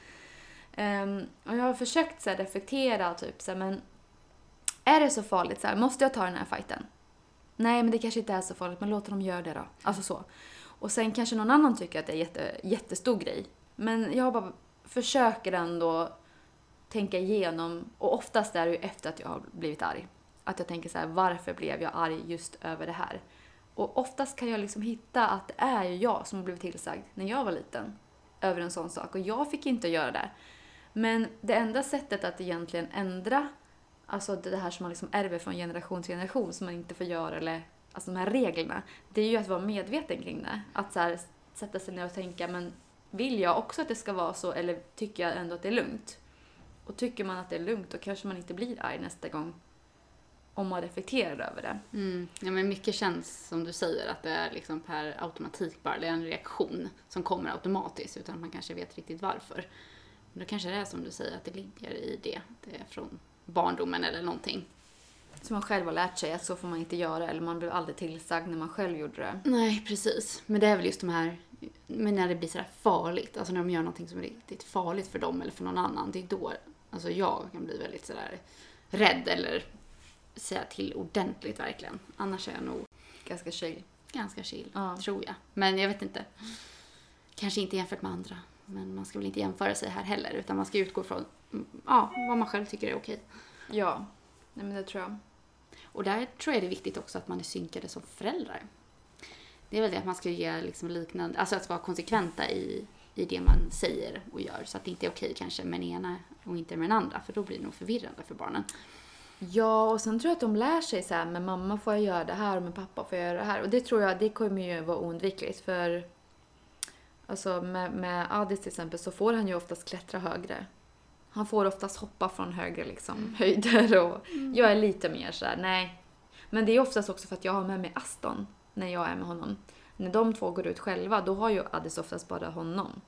Um, och jag har försökt så här, reflektera typ så här, men är det så farligt? Så här, måste jag ta den här fighten? Nej, men det kanske inte är så farligt, men låt dem göra det då. Alltså så. Och sen kanske någon annan tycker att det är jätte, jättestor grej. Men jag bara försöker ändå tänka igenom, och oftast är det ju efter att jag har blivit arg. Att jag tänker så här, varför blev jag arg just över det här? Och oftast kan jag liksom hitta att det är ju jag som har blivit tillsagd när jag var liten över en sån sak. Och jag fick inte göra det. Men det enda sättet att egentligen ändra alltså det här som man liksom ärver från generation till generation som man inte får göra eller alltså de här reglerna. Det är ju att vara medveten kring det. Att så här, sätta sig ner och tänka men vill jag också att det ska vara så eller tycker jag ändå att det är lugnt? Och tycker man att det är lugnt då kanske man inte blir arg nästa gång om man reflekterar över det. Mm. Ja, men mycket känns som du säger att det är liksom per automatik bara, det är en reaktion som kommer automatiskt utan att man kanske vet riktigt varför. Men då kanske det är som du säger att det ligger i det, det är från barndomen eller någonting. Som man själv har lärt sig att så får man inte göra eller man blev aldrig tillsagd när man själv gjorde det. Nej, precis. Men det är väl just de här, men när det blir sådär farligt, alltså när de gör någonting som är riktigt farligt för dem eller för någon annan, det är då, alltså jag kan bli väldigt sådär rädd eller säga till ordentligt verkligen. Annars är jag nog Ganska chill. ganska chill, Ja. tror jag. Men jag vet inte. Kanske inte jämfört med andra. Men man ska väl inte jämföra sig här heller, utan man ska utgå från mm, ja, vad man själv tycker är okej. Ja, nej men det tror jag. Och där tror jag det är viktigt också att man är synkade som föräldrar. Det är väl det att man ska ge liksom liknande, alltså att vara konsekventa i, i det man säger och gör. Så att det inte är okej kanske med den ena och inte med den andra, för då blir det nog förvirrande för barnen. Ja, och sen tror jag att de lär sig så här, med mamma får jag göra det här och med pappa får jag göra det här. Och det tror jag, det kommer ju vara oundvikligt för alltså med, med Adis till exempel så får han ju oftast klättra högre. Han får oftast hoppa från högre liksom, höjder och jag är lite mer så här, nej. Men det är oftast också för att jag har med mig Aston när jag är med honom. När de två går ut själva, då har ju Adis oftast bara honom.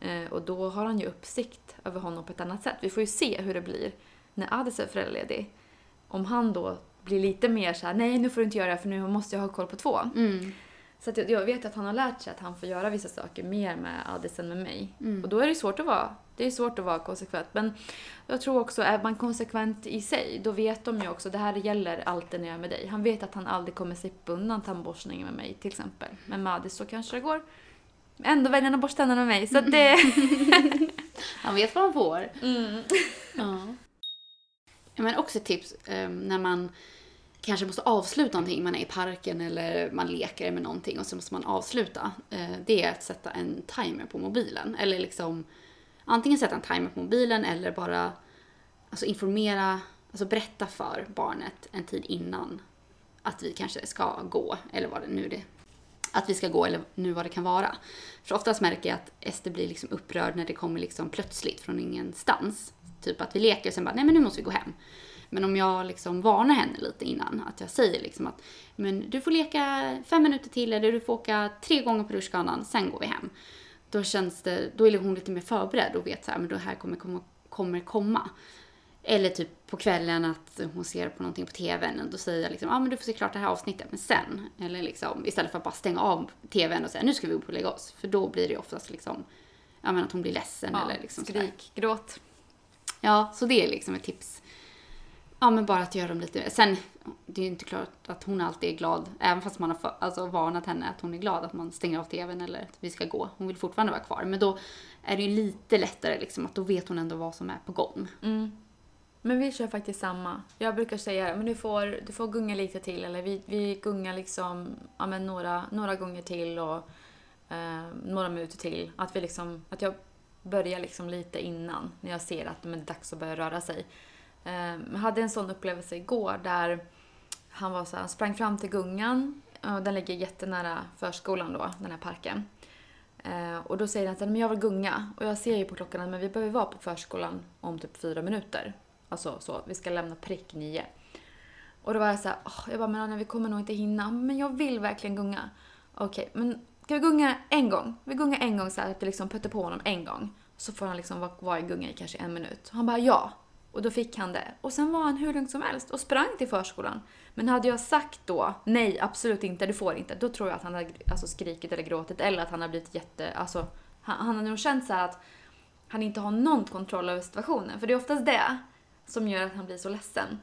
Eh, och då har han ju uppsikt över honom på ett annat sätt. Vi får ju se hur det blir när Adis är föräldraledig. Om han då blir lite mer så här: nej nu får du inte göra det för nu måste jag ha koll på två. Mm. Så att jag, jag vet att han har lärt sig att han får göra vissa saker mer med Adis än med mig. Mm. Och då är det svårt att vara, det är svårt att vara konsekvent. Men jag tror också, är man konsekvent i sig, då vet de ju också, det här gäller alltid när jag är med dig. Han vet att han aldrig kommer slippa undan tandborstningen med mig till exempel. Men med Adis så kanske det går. Ändå väljer han att borsta tänderna med mig. Så det... Han vet vad han får. Mm. Ja. Men också ett tips ehm, när man kanske måste avsluta någonting, man är i parken eller man leker med någonting och så måste man avsluta. Eh, det är att sätta en timer på mobilen. Eller liksom antingen sätta en timer på mobilen eller bara alltså informera, alltså berätta för barnet en tid innan att vi kanske ska gå eller vad det nu är det att vi ska gå eller nu vad det kan vara. För oftast märker jag att Ester blir liksom upprörd när det kommer liksom plötsligt från ingenstans. Typ att vi leker och sen bara, nej men nu måste vi gå hem. Men om jag liksom varnar henne lite innan, att jag säger liksom att men du får leka fem minuter till eller du får åka tre gånger på rutschkanan, sen går vi hem. Då känns det, då är hon lite mer förberedd och vet så här, men det här kommer komma. Kommer komma. Eller typ på kvällen att hon ser på någonting på tvn och då säger jag liksom, ja ah, men du får se klart det här avsnittet, men sen. Eller liksom istället för att bara stänga av tvn och säga nu ska vi upp och lägga oss. För då blir det oftast liksom, ja men att hon blir ledsen Ja, eller liksom sådär. skrik, gråt. Ja, så det är liksom ett tips. Ja, men bara att göra dem lite... Sen, det är ju inte klart att hon alltid är glad, även fast man har för, alltså, varnat henne att hon är glad att man stänger av tvn eller att vi ska gå. Hon vill fortfarande vara kvar. Men då är det ju lite lättare liksom att då vet hon ändå vad som är på gång. Mm. Men vi kör faktiskt samma. Jag brukar säga men du får, du får gunga lite till eller vi, vi gungar liksom ja, men några, några gånger till och eh, några minuter till. Att, vi liksom, att jag börjar liksom lite innan när jag ser att men det är dags att börja röra sig. Eh, jag hade en sån upplevelse igår där han var så här, sprang fram till gungan och den ligger jättenära förskolan då, den här parken. Eh, och då säger han att jag vill gunga. Och jag ser ju på klockan att men vi behöver vara på förskolan om typ fyra minuter. Alltså så, vi ska lämna prick nio. Och då var jag så här, oh, jag bara, men Anja, vi kommer nog inte hinna. Men jag vill verkligen gunga. Okej, okay, men Ska vi gunga en gång? Vi gungar en gång så här, att vi liksom puttar på honom en gång. Så får han liksom vara kvar i gunga i kanske en minut. Han bara ja. Och då fick han det. Och sen var han hur lugn som helst och sprang till förskolan. Men hade jag sagt då nej, absolut inte, du får inte. Då tror jag att han hade alltså, skrikit eller gråtit eller att han hade blivit jätte, alltså han, han hade nog känt så att han inte har någon kontroll över situationen. För det är oftast det som gör att han blir så ledsen.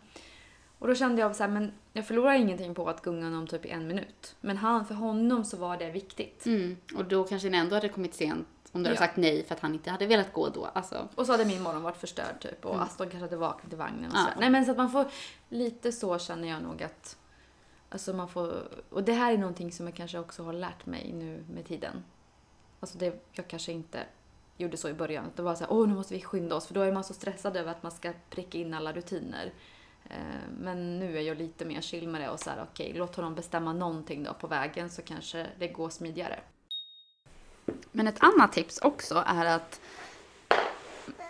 Och då kände jag så här, men jag förlorar ingenting på att gunga honom typ i en minut. Men han, för honom så var det viktigt. Mm. Och då kanske ni ändå hade kommit sent om du ja. hade sagt nej för att han inte hade velat gå då. Alltså. Och så hade min morgon varit förstörd typ och mm. Aston kanske hade vaknat i vagnen och ja. Nej men så att man får, lite så känner jag nog att, alltså man får, och det här är någonting som jag kanske också har lärt mig nu med tiden. Alltså det, jag kanske inte gjorde så i början. Det var så här, åh nu måste vi skynda oss för då är man så stressad över att man ska pricka in alla rutiner. Eh, men nu är jag lite mer chill med det och så här, okej, okay, låt honom bestämma någonting då på vägen så kanske det går smidigare. Men ett annat tips också är att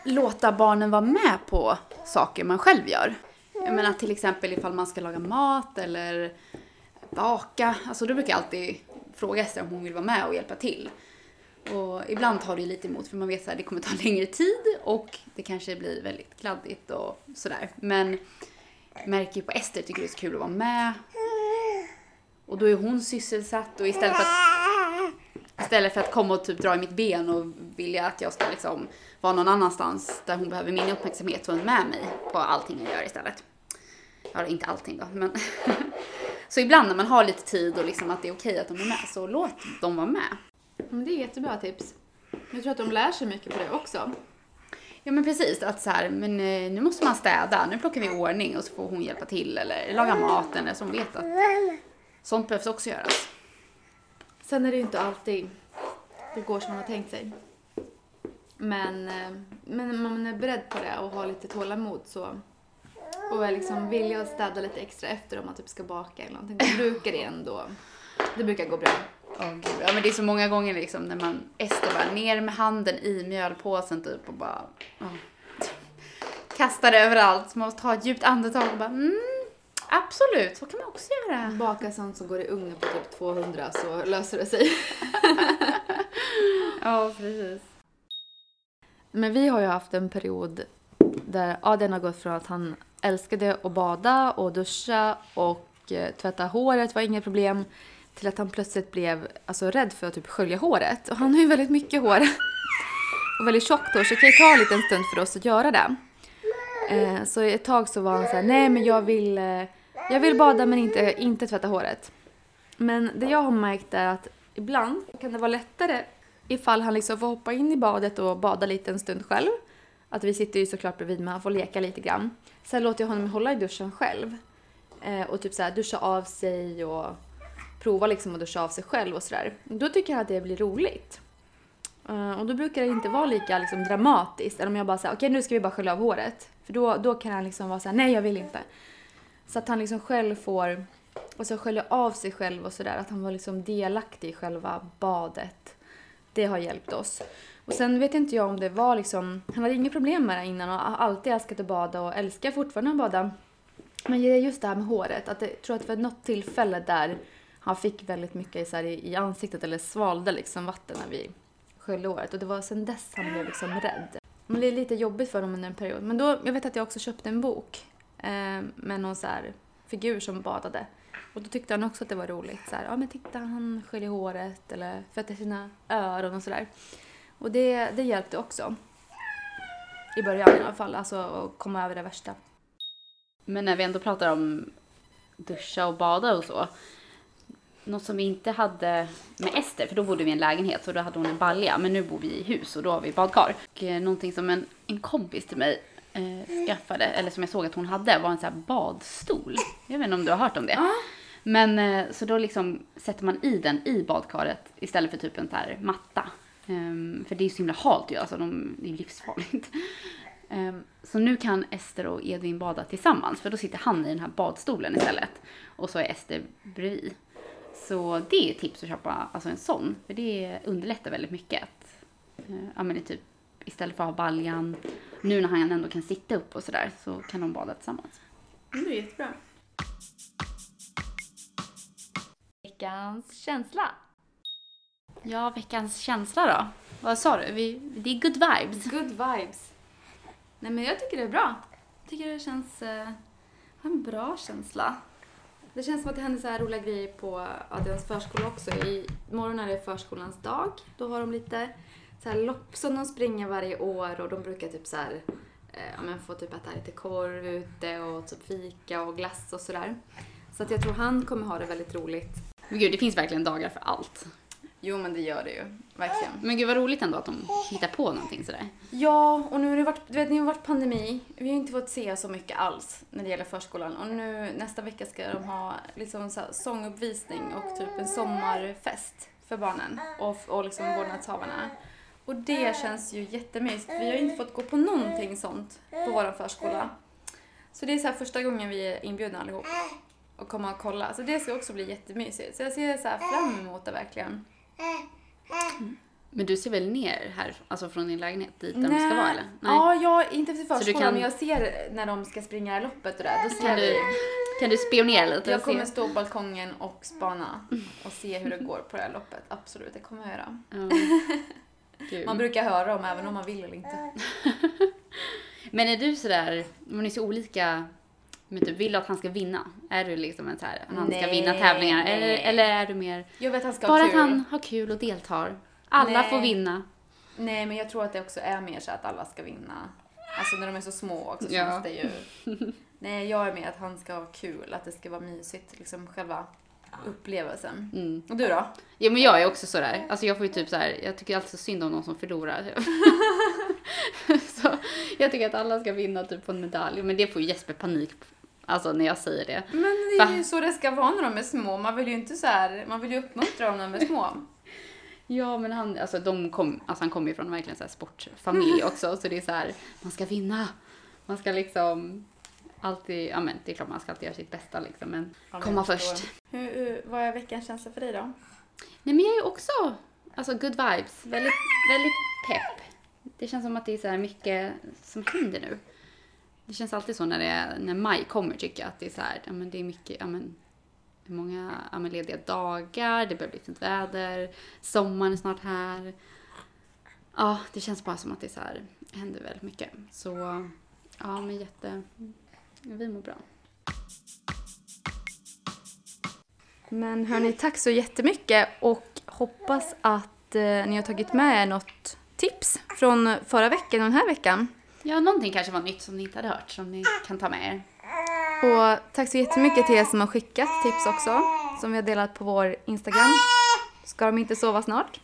låta barnen vara med på saker man själv gör. Jag menar till exempel ifall man ska laga mat eller baka. Alltså då brukar jag alltid fråga Ester om hon vill vara med och hjälpa till. Och ibland tar det lite emot för man vet att det kommer ta längre tid och det kanske blir väldigt kladdigt och sådär. Men jag märker på Ester tycker det är så kul att vara med. Och då är hon sysselsatt och istället för att, istället för att komma och typ dra i mitt ben och vilja att jag ska liksom vara någon annanstans där hon behöver min uppmärksamhet så är hon med mig på allting jag gör istället. Ja, inte allting då, men så ibland när man har lite tid och liksom att det är okej att de är med så låt dem vara med. Men det är jättebra tips. Jag tror att de lär sig mycket på det också. Ja men precis, att så här, men eh, nu måste man städa, nu plockar vi i ordning och så får hon hjälpa till eller laga maten eller hon vet att sånt behövs också göras. Sen är det ju inte alltid det går som man har tänkt sig. Men, eh, men men man är beredd på det och har lite tålamod så och är liksom villig att städa lite extra efter om man typ ska baka eller någonting. Då brukar det ändå, det brukar gå bra. Oh, gud. Ja, men det är så många gånger liksom när man, Ester bara ner med handen i mjölpåsen typ och bara oh. kastar det överallt. Så man måste ta ett djupt andetag och bara mm, absolut, så kan man också göra. Baka sånt som går i ugnen på typ 200 så löser det sig. ja, precis. Men vi har ju haft en period där Adrian har gått från att han älskade att bada och duscha och eh, tvätta håret var inga problem till att han plötsligt blev alltså, rädd för att typ skölja håret. Och han har ju väldigt mycket hår och väldigt tjockt hår så det kan ju ta en liten stund för oss att göra det. Eh, så ett tag så var han så här, nej men jag vill, eh, jag vill bada men inte, inte tvätta håret. Men det jag har märkt är att ibland kan det vara lättare ifall han liksom får hoppa in i badet och bada lite en stund själv. Att vi sitter ju såklart bredvid men han får leka lite grann. Sen låter jag honom hålla i duschen själv. Eh, och typ så här, duscha av sig och prova liksom att duscha av sig själv och sådär. Då tycker han att det blir roligt. Uh, och då brukar det inte vara lika liksom, dramatiskt. Eller om jag bara säger okej okay, nu ska vi bara skölja av håret. För då, då kan han liksom vara såhär, nej jag vill inte. Så att han liksom själv får, och så skölja av sig själv och sådär. Att han var liksom delaktig i själva badet. Det har hjälpt oss. Och sen vet inte jag om det var liksom, han hade inga problem med det innan och har alltid älskat att bada och älskar fortfarande att bada. Men just det här med håret, att jag tror att det var något tillfälle där han fick väldigt mycket så här, i, i ansiktet eller svalde liksom vatten när vi sköljde håret. Och det var sen dess han blev liksom rädd. Det är lite jobbigt för honom under en period. Men då, jag vet att jag också köpte en bok eh, med någon så här figur som badade. Och då tyckte han också att det var roligt. Så här, ja men titta han sköljer håret eller fötter sina öron och sådär. Och det, det hjälpte också. I början i alla fall, alltså att komma över det värsta. Men när vi ändå pratar om duscha och bada och så. Något som vi inte hade med Ester, för då bodde vi i en lägenhet så då hade hon en balja. Men nu bor vi i hus och då har vi badkar. Och eh, någonting som en, en kompis till mig eh, skaffade, eller som jag såg att hon hade, var en sån här badstol. Jag vet inte om du har hört om det? Men eh, så då liksom sätter man i den i badkaret istället för typ en sån här matta. Ehm, för det är ju så himla halt ju, alltså de, det är livsfarligt. Ehm, så nu kan Ester och Edvin bada tillsammans för då sitter han i den här badstolen istället. Och så är Ester bredvid. Så det är ett tips att köpa alltså en sån, för det underlättar väldigt mycket. Att, eh, ja, men det är typ, istället för att ha baljan, nu när han ändå kan sitta upp och sådär, så kan de bada tillsammans. Det är jättebra. Veckans känsla. Ja, veckans känsla då? Vad sa du? Vi, det är good vibes. Good vibes. Nej men jag tycker det är bra. Jag tycker det känns... Eh, en bra känsla. Det känns som att det händer så här roliga grejer på Adrians förskola också. I morgon är det förskolans dag. Då har de lite så här lopp som de springer varje år och de brukar typ så här, eh, ja, men få typ äta lite korv ute och typ fika och glass och sådär. Så att jag tror han kommer ha det väldigt roligt. Men gud, det finns verkligen dagar för allt. Jo men det gör det ju. Verkligen. Men gud vad roligt ändå att de hittar på någonting sådär. Ja, och nu har det varit, du vet, det har varit pandemi. Vi har inte fått se så mycket alls när det gäller förskolan. Och nu nästa vecka ska de ha liksom så här sånguppvisning och typ en sommarfest för barnen och, och liksom vårdnadshavarna. Och det känns ju jättemysigt. Vi har inte fått gå på någonting sånt på vår förskola. Så det är så här första gången vi är inbjudna allihop och komma och kolla. Så det ska också bli jättemysigt. Så jag ser så här fram emot det verkligen. Men du ser väl ner här, alltså från din lägenhet dit där de ska vara eller? Ja, jag, inte du förskolan kan- men jag ser när de ska springa loppet och där. Då ser Kan du, kan du spionera lite? Jag kommer se? stå på balkongen och spana och se hur det går på det här loppet. Absolut, det kommer jag göra. Gud. Man brukar höra dem även om man vill eller inte. Men är du sådär, man är så olika, men typ vill att han ska vinna? Är du liksom en så här, han ska Nej, vinna tävlingar? Eller, eller är du mer, Jag vet att han ska bara att han har kul och deltar? Alla Nej. får vinna. Nej, men jag tror att det också är mer så att alla ska vinna. Alltså när de är så små också Ja. känns det ju... Nej, jag är med att han ska ha kul, att det ska vara mysigt, liksom själva upplevelsen. Mm. Och du då? Ja men jag är också sådär, alltså jag får ju typ så här, jag tycker alltid så synd om någon som förlorar. så jag tycker att alla ska vinna typ på en medalj, men det får ju Jesper panik Alltså när jag säger det. Men det är Va? ju så det ska vara när de är små. Man vill ju inte så här, man vill ju uppmuntra dem när de är små. Ja men han, alltså de kom, alltså han kommer ju från verkligen så här sportfamilj också så det är så här, man ska vinna. Man ska liksom alltid, ja men det är klart man ska alltid göra sitt bästa liksom men Ja, komma först. Hur, hur, vad är veckans känsla för dig då? Nej men jag är också, alltså good vibes, väldigt, väldigt pepp. Det känns som att det är så här mycket som händer nu. Det känns alltid så när, det är, när maj kommer tycker jag att det är så här, ja men det är mycket, ja men det är många ja, men lediga dagar, det börjar bli fint väder, sommaren är snart här. Ja, det känns bara som att det är så här, händer väldigt mycket. Så ja, men jätte, vi mår bra. Men hörni, tack så jättemycket och hoppas att eh, ni har tagit med er något tips från förra veckan och den här veckan. Ja, någonting kanske var nytt som ni inte hade hört som ni kan ta med er. Och tack så jättemycket till er som har skickat tips också, som vi har delat på vår Instagram. Ska de inte sova snart?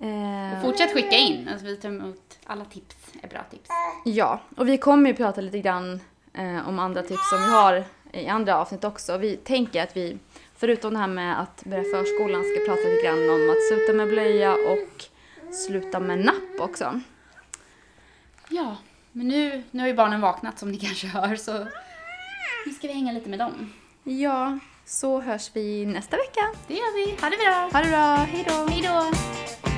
Eh, Fortsätt skicka in, alltså vi tar emot alla tips, är bra tips. Ja, och vi kommer ju prata lite grann eh, om andra tips som vi har i andra avsnitt också. Vi tänker att vi, förutom det här med att börja förskolan, ska prata lite grann om att sluta med blöja och sluta med napp också. Ja, men nu, nu har ju barnen vaknat som ni kanske hör så nu ska vi hänga lite med dem. Ja, så hörs vi nästa vecka. Det gör vi, ha det bra! Ha det bra, hej då! Hej då!